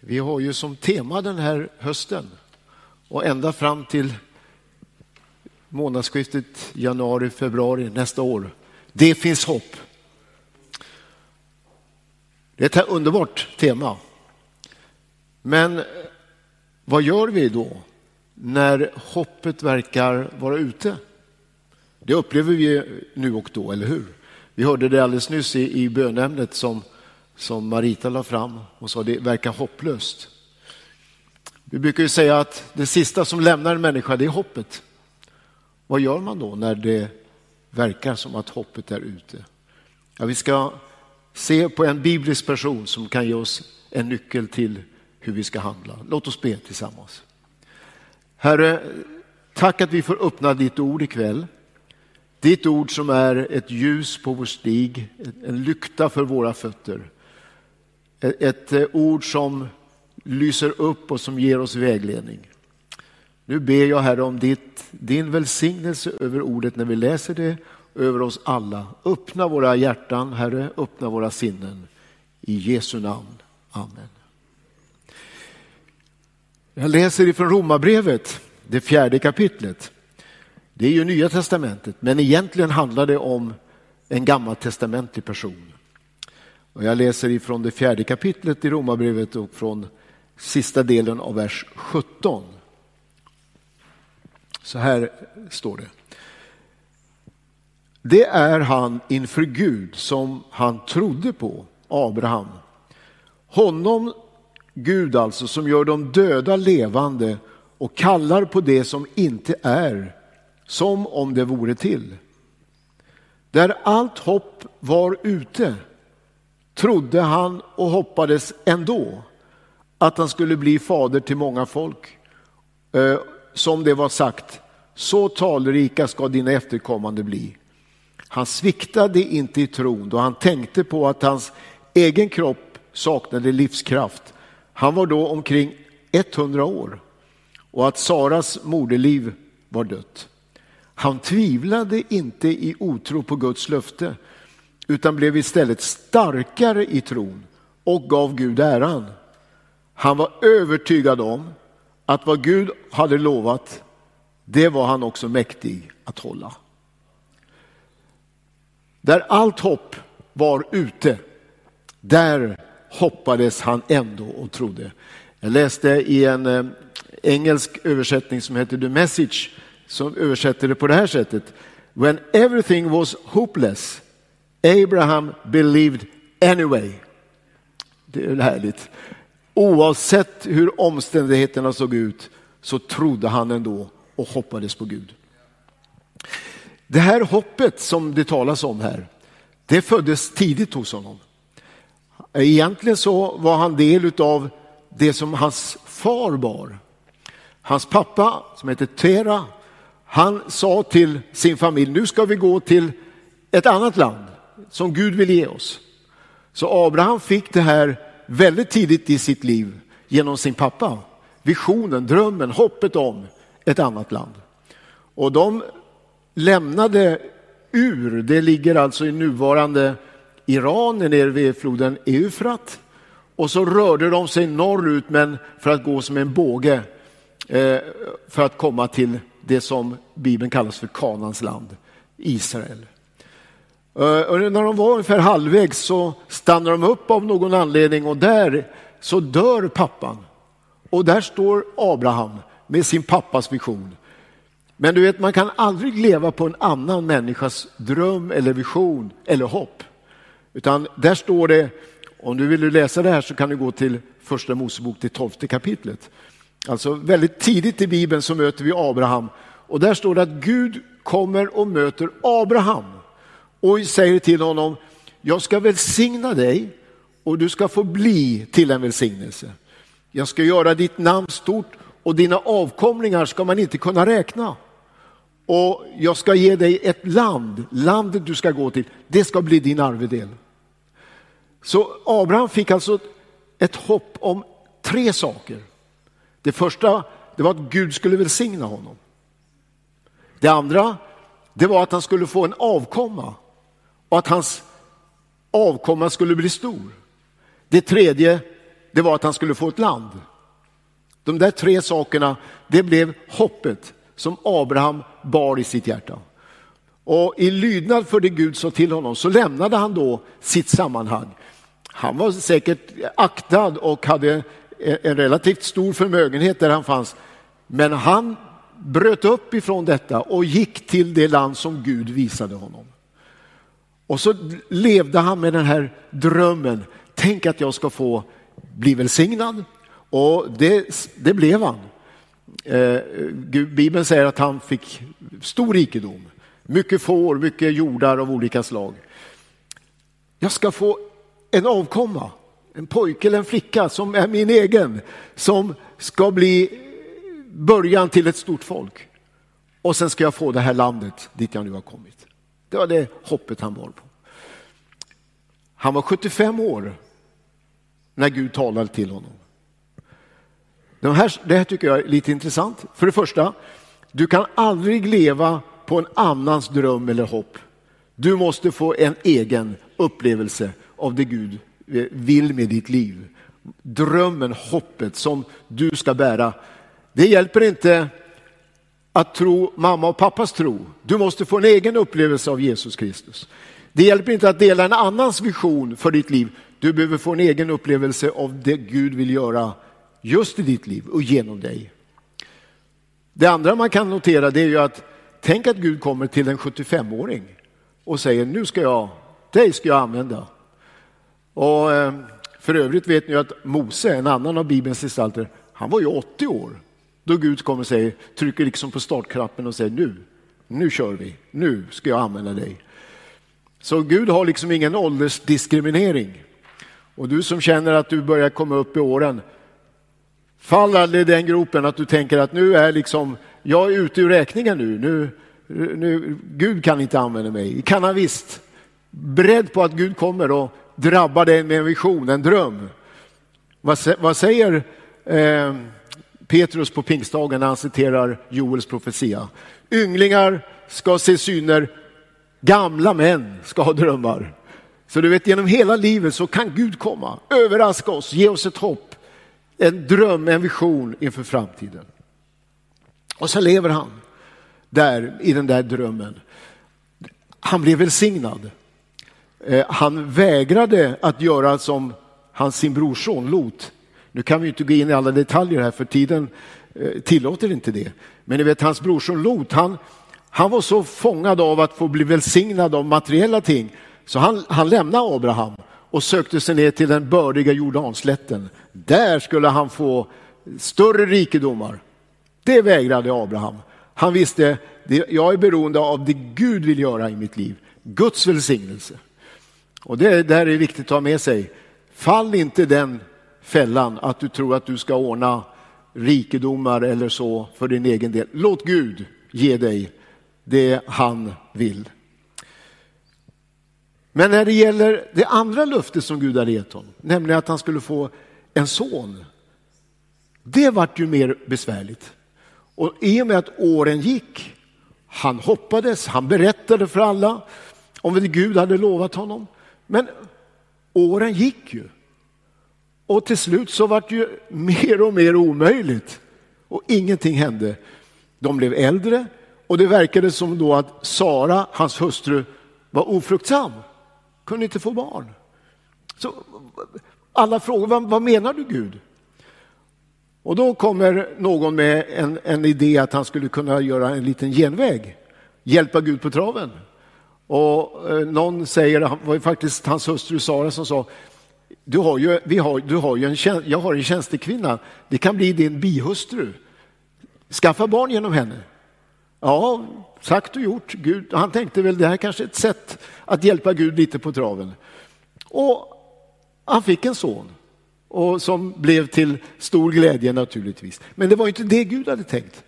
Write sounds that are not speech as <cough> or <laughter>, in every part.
Vi har ju som tema den här hösten och ända fram till månadsskiftet januari-februari nästa år. Det finns hopp. Det är ett underbart tema. Men vad gör vi då när hoppet verkar vara ute? Det upplever vi nu och då, eller hur? Vi hörde det alldeles nyss i, i bönämnet som som Marita la fram. och sa det verkar hopplöst. Vi brukar ju säga att det sista som lämnar en människa det är hoppet. Vad gör man då när det verkar som att hoppet är ute? Ja, vi ska se på en biblisk person som kan ge oss en nyckel till hur vi ska handla. Låt oss be tillsammans. Herre, tack att vi får öppna ditt ord ikväll. Ditt ord som är ett ljus på vår stig, en lykta för våra fötter ett eh, ord som lyser upp och som ger oss vägledning. Nu ber jag Herre om ditt, din välsignelse över ordet när vi läser det, över oss alla. Öppna våra hjärtan, Herre, öppna våra sinnen. I Jesu namn. Amen. Jag läser ifrån Romarbrevet, det fjärde kapitlet. Det är ju Nya testamentet, men egentligen handlar det om en gammaltestamentlig person. Och jag läser ifrån det fjärde kapitlet i Romarbrevet och från sista delen av vers 17. Så här står det. Det är han inför Gud som han trodde på, Abraham. Honom, Gud alltså, som gör de döda levande och kallar på det som inte är som om det vore till. Där allt hopp var ute trodde han och hoppades ändå att han skulle bli fader till många folk. Eh, som det var sagt, så talrika ska dina efterkommande bli. Han sviktade inte i tron då han tänkte på att hans egen kropp saknade livskraft. Han var då omkring 100 år och att Saras moderliv var dött. Han tvivlade inte i otro på Guds löfte utan blev istället starkare i tron och gav Gud äran. Han var övertygad om att vad Gud hade lovat, det var han också mäktig att hålla. Där allt hopp var ute, där hoppades han ändå och trodde. Jag läste i en eh, engelsk översättning som heter The Message, som översätter det på det här sättet. When everything was hopeless Abraham believed anyway. Det är härligt. Oavsett hur omständigheterna såg ut så trodde han ändå och hoppades på Gud. Det här hoppet som det talas om här, det föddes tidigt hos honom. Egentligen så var han del av det som hans far bar. Hans pappa, som heter Tera, han sa till sin familj, nu ska vi gå till ett annat land som Gud vill ge oss. Så Abraham fick det här väldigt tidigt i sitt liv genom sin pappa. Visionen, drömmen, hoppet om ett annat land. Och de lämnade ur, det ligger alltså i nuvarande Iran nere vid floden Eufrat. Och så rörde de sig norrut men för att gå som en båge eh, för att komma till det som Bibeln kallas för Kanans land, Israel. Eh, och när de var ungefär halvvägs så stannar de upp av någon anledning och där så dör pappan. Och där står Abraham med sin pappas vision. Men du vet, man kan aldrig leva på en annan människas dröm eller vision eller hopp. Utan där står det, om du vill läsa det här så kan du gå till första Mosebok, till tolfte kapitlet. Alltså väldigt tidigt i Bibeln så möter vi Abraham och där står det att Gud kommer och möter Abraham och säger till honom, jag ska välsigna dig och du ska få bli till en välsignelse. Jag ska göra ditt namn stort och dina avkomlingar ska man inte kunna räkna. Och jag ska ge dig ett land, landet du ska gå till, det ska bli din arvedel. Så Abraham fick alltså ett hopp om tre saker. Det första det var att Gud skulle välsigna honom. Det andra det var att han skulle få en avkomma och att hans avkomma skulle bli stor. Det tredje, det var att han skulle få ett land. De där tre sakerna, det blev hoppet som Abraham bar i sitt hjärta. Och i lydnad för det Gud sa till honom så lämnade han då sitt sammanhang. Han var säkert aktad och hade en relativt stor förmögenhet där han fanns. Men han bröt upp ifrån detta och gick till det land som Gud visade honom. Och så levde han med den här drömmen. Tänk att jag ska få bli välsignad. Och det, det blev han. Eh, Bibeln säger att han fick stor rikedom. Mycket får, mycket jordar av olika slag. Jag ska få en avkomma, en pojke eller en flicka som är min egen, som ska bli början till ett stort folk. Och sen ska jag få det här landet dit jag nu har kommit. Det var det hoppet han var på. Han var 75 år när Gud talade till honom. Det här, det här tycker jag är lite intressant. För det första, du kan aldrig leva på en annans dröm eller hopp. Du måste få en egen upplevelse av det Gud eh, vill med ditt liv. Drömmen, hoppet som du ska bära. Det hjälper inte att tro mamma och pappas tro. Du måste få en egen upplevelse av Jesus Kristus. Det hjälper inte att dela en annans vision för ditt liv. Du behöver få en egen upplevelse av det Gud vill göra just i ditt liv och genom dig. Det andra man kan notera det är ju att tänk att Gud kommer till en 75-åring och säger nu ska jag, dig ska jag använda. Och eh, för övrigt vet ni att Mose, en annan av Bibelns gestalter, han var ju 80 år då Gud kommer och säger, trycker liksom på startknappen och säger nu, nu kör vi, nu ska jag använda dig. Så Gud har liksom ingen åldersdiskriminering. Och du som känner att du börjar komma upp i åren, fall aldrig i den gropen att du tänker att nu är liksom, jag är ute ur räkningen nu, nu, nu Gud kan inte använda mig. Kan han visst. Beredd på att Gud kommer och drabbar dig med en vision, en dröm. Vad, vad säger eh, Petrus på pingstdagen när han citerar Joels profetia? Ynglingar ska se syner, gamla män ska ha drömmar. Så du vet, genom hela livet så kan Gud komma, överraska oss, ge oss ett hopp, en dröm, en vision inför framtiden. Och så lever han där i den där drömmen. Han blev välsignad. Eh, han vägrade att göra som hans sin brorson Lot. Nu kan vi inte gå in i alla detaljer här för tiden eh, tillåter inte det. Men ni vet hans brorson Lot, han, han var så fångad av att få bli välsignad av materiella ting så han, han lämnade Abraham och sökte sig ner till den bördiga Jordanslätten. Där skulle han få större rikedomar. Det vägrade Abraham. Han visste, jag är beroende av det Gud vill göra i mitt liv. Guds välsignelse. Och det där är viktigt att ha med sig. Fall inte den fällan att du tror att du ska ordna rikedomar eller så för din egen del. Låt Gud ge dig det han vill. Men när det gäller det andra löftet som Gud hade gett honom, nämligen att han skulle få en son. Det vart ju mer besvärligt. Och i och med att åren gick, han hoppades, han berättade för alla om vad Gud hade lovat honom. Men åren gick ju. Och till slut så vart det ju mer och mer omöjligt. Och ingenting hände. De blev äldre och det verkade som då att Sara, hans hustru, var ofruktsam. Kunde inte få barn. Så alla frågar, vad, vad menar du Gud? Och då kommer någon med en, en idé att han skulle kunna göra en liten genväg, hjälpa Gud på traven. Och eh, någon säger, det var faktiskt hans hustru Sara som sa, du har ju, vi har, du har ju en, jag har en tjänstekvinna, det kan bli din bihustru. Skaffa barn genom henne. Ja, sagt och gjort. Gud, han tänkte väl det här kanske är ett sätt att hjälpa Gud lite på traven. Och han fick en son och som blev till stor glädje naturligtvis. Men det var inte det Gud hade tänkt,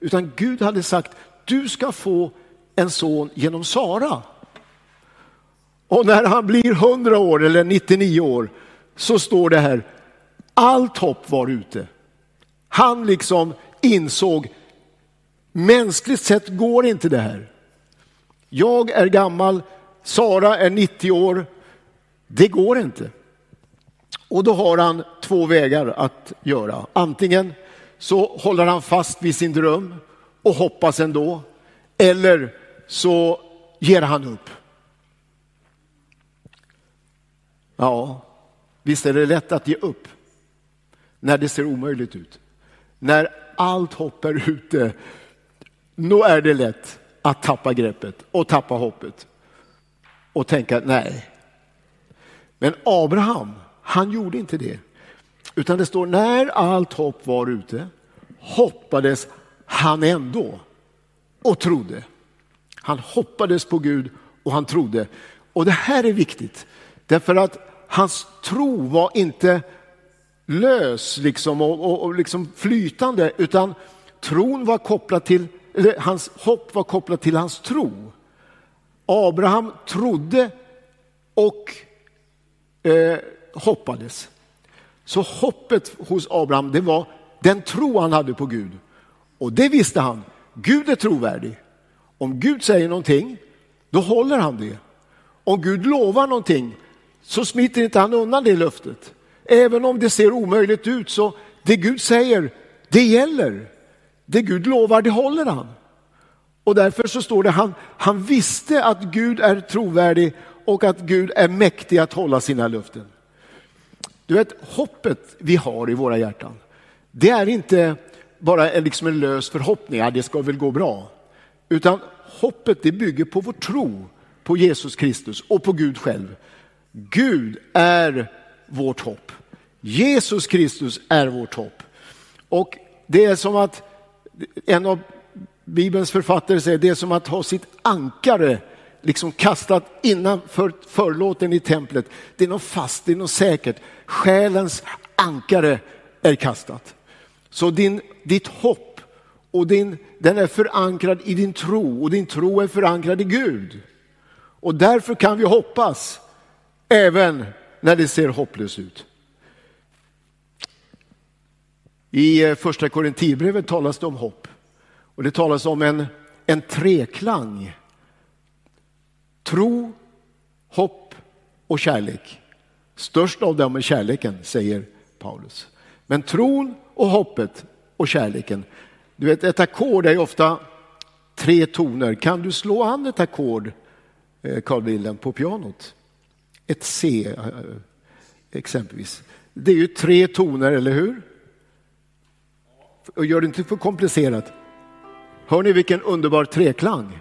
utan Gud hade sagt du ska få en son genom Sara. Och när han blir 100 år eller 99 år så står det här, allt hopp var ute. Han liksom insåg, mänskligt sett går inte det här. Jag är gammal, Sara är 90 år, det går inte. Och då har han två vägar att göra. Antingen så håller han fast vid sin dröm och hoppas ändå. Eller så ger han upp. Ja, visst är det lätt att ge upp när det ser omöjligt ut. När allt hopp är ute, då är det lätt att tappa greppet och tappa hoppet och tänka nej. Men Abraham, han gjorde inte det. Utan det står när allt hopp var ute hoppades han ändå och trodde. Han hoppades på Gud och han trodde. Och det här är viktigt, därför att hans tro var inte lös liksom och, och, och liksom flytande, utan tron var kopplad till, hans hopp var kopplat till hans tro. Abraham trodde och eh, hoppades. Så hoppet hos Abraham, det var den tro han hade på Gud. Och det visste han, Gud är trovärdig. Om Gud säger någonting, då håller han det. Om Gud lovar någonting så smiter inte han undan det löftet. Även om det ser omöjligt ut så det Gud säger, det gäller. Det Gud lovar, det håller han. Och därför så står det han, han visste att Gud är trovärdig och att Gud är mäktig att hålla sina löften. Du vet, hoppet vi har i våra hjärtan, det är inte bara liksom en lös förhoppning, ja, det ska väl gå bra. Utan hoppet det bygger på vår tro på Jesus Kristus och på Gud själv. Gud är vårt hopp. Jesus Kristus är vårt hopp. Och det är som att en av Bibelns författare säger det är som att ha sitt ankare liksom kastat innanför förlåten i templet. Det är något fast, det är något säkert. Själens ankare är kastat. Så din, ditt hopp och din, den är förankrad i din tro och din tro är förankrad i Gud. Och därför kan vi hoppas även när det ser hopplöst ut. I eh, första Korinthierbrevet talas det om hopp och det talas om en, en treklang. Tro, hopp och kärlek. Störst av dem är kärleken, säger Paulus. Men tron och hoppet och kärleken. Du vet, ett ackord är ofta tre toner. Kan du slå an ett ackord, eh, Carl Wilhelm, på pianot? Ett C, eh, exempelvis. Det är ju tre toner, eller hur? Och gör det inte för komplicerat. Hör ni vilken underbar treklang?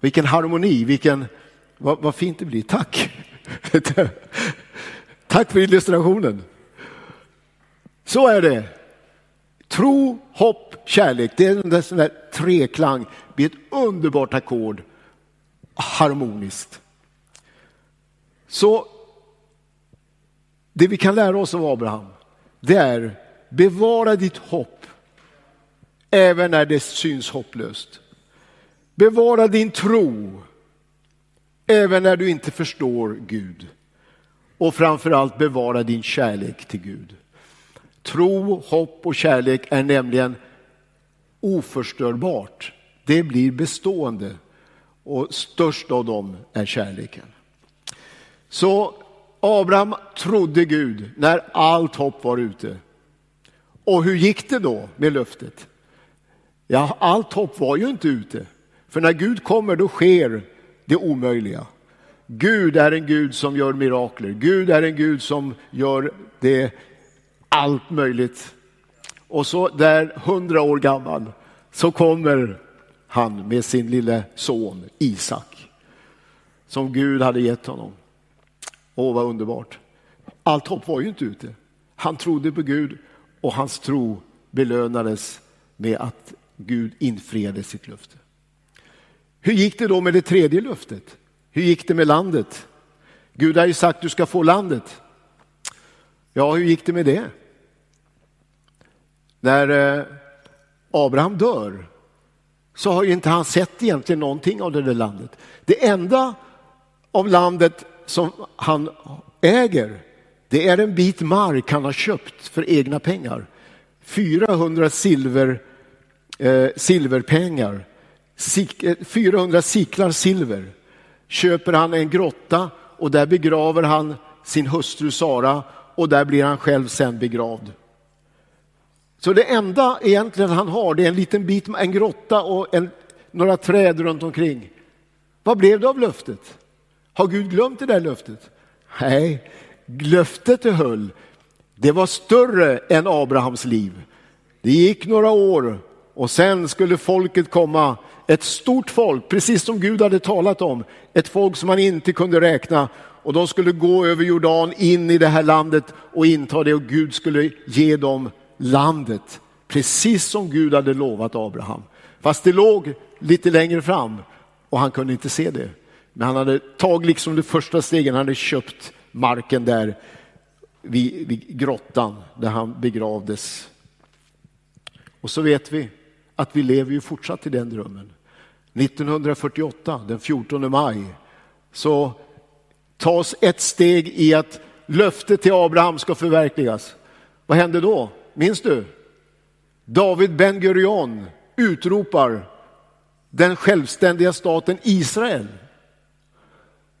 Vilken harmoni, vilken, vad, vad fint det blir. Tack! <laughs> Tack för illustrationen. Så är det. Tro, hopp, kärlek. Det är en sån där treklang. Det blir ett underbart ackord. Harmoniskt. Så det vi kan lära oss av Abraham, det är bevara ditt hopp även när det syns hopplöst. Bevara din tro även när du inte förstår Gud. Och framförallt bevara din kärlek till Gud. Tro, hopp och kärlek är nämligen oförstörbart. Det blir bestående och störst av dem är kärleken. Så Abraham trodde Gud när allt hopp var ute. Och hur gick det då med löftet? Ja, allt hopp var ju inte ute. För när Gud kommer då sker det omöjliga. Gud är en Gud som gör mirakler. Gud är en Gud som gör det allt möjligt. Och så där hundra år gammal så kommer han med sin lille son Isak som Gud hade gett honom. Åh, vad underbart. Allt hopp var ju inte ute. Han trodde på Gud och hans tro belönades med att Gud infriade sitt löfte. Hur gick det då med det tredje löftet? Hur gick det med landet? Gud har ju sagt du ska få landet. Ja, hur gick det med det? När eh, Abraham dör så har ju inte han sett egentligen någonting av det där landet. Det enda av landet som han äger, det är en bit mark han har köpt för egna pengar. 400 silver, eh, silverpengar, Sik, eh, 400 siklar silver köper han en grotta och där begraver han sin hustru Sara och där blir han själv sen begravd. Så det enda egentligen han har det är en liten bit, en grotta och en, några träd runt omkring. Vad blev det av löftet? Har Gud glömt det där löftet? Nej, löftet det höll, det var större än Abrahams liv. Det gick några år och sen skulle folket komma, ett stort folk, precis som Gud hade talat om, ett folk som man inte kunde räkna och de skulle gå över Jordan in i det här landet och inta det och Gud skulle ge dem landet, precis som Gud hade lovat Abraham. Fast det låg lite längre fram och han kunde inte se det. Men han hade tagit liksom de första stegen, han hade köpt marken där vid, vid grottan där han begravdes. Och så vet vi att vi lever ju fortsatt i den drömmen. 1948, den 14 maj, så tas ett steg i att löftet till Abraham ska förverkligas. Vad hände då? Minns du? David Ben Gurion utropar den självständiga staten Israel.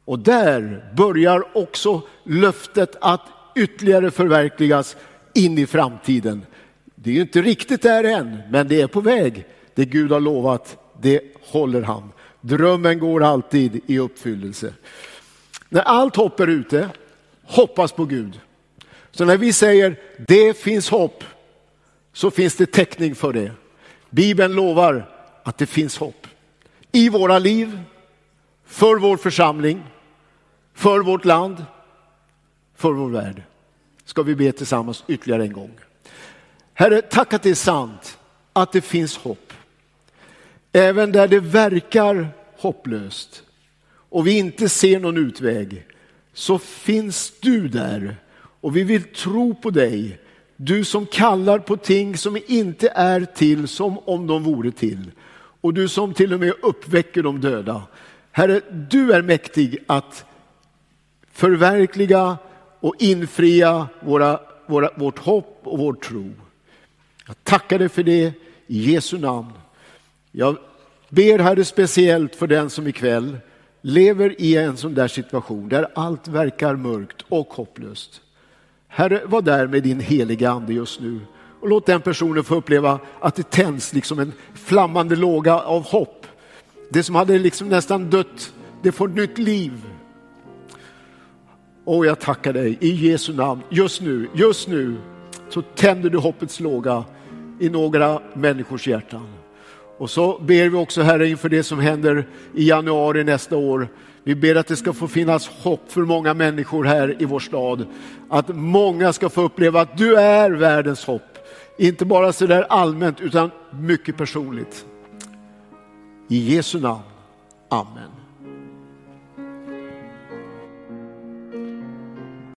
Och där börjar också löftet att ytterligare förverkligas in i framtiden. Det är ju inte riktigt där än, men det är på väg. Det Gud har lovat, det håller han. Drömmen går alltid i uppfyllelse. När allt hopp är ute, hoppas på Gud. Så när vi säger det finns hopp, så finns det täckning för det. Bibeln lovar att det finns hopp. I våra liv, för vår församling, för vårt land, för vår värld. Ska vi be tillsammans ytterligare en gång. Herre, tack att det är sant att det finns hopp. Även där det verkar hopplöst och vi inte ser någon utväg så finns du där och vi vill tro på dig. Du som kallar på ting som inte är till som om de vore till och du som till och med uppväcker de döda. Herre, du är mäktig att förverkliga och infria våra, våra, vårt hopp och vår tro. Jag tackar dig för det i Jesu namn. Jag ber Herre speciellt för den som ikväll lever i en sån där situation där allt verkar mörkt och hopplöst. Herre, var där med din heliga ande just nu och låt den personen få uppleva att det tänds liksom en flammande låga av hopp. Det som hade liksom nästan dött, det får nytt liv. Och jag tackar dig i Jesu namn. Just nu, just nu så tänder du hoppets låga i några människors hjärtan. Och så ber vi också Herre inför det som händer i januari nästa år. Vi ber att det ska få finnas hopp för många människor här i vår stad. Att många ska få uppleva att du är världens hopp. Inte bara så där allmänt utan mycket personligt. I Jesu namn. Amen.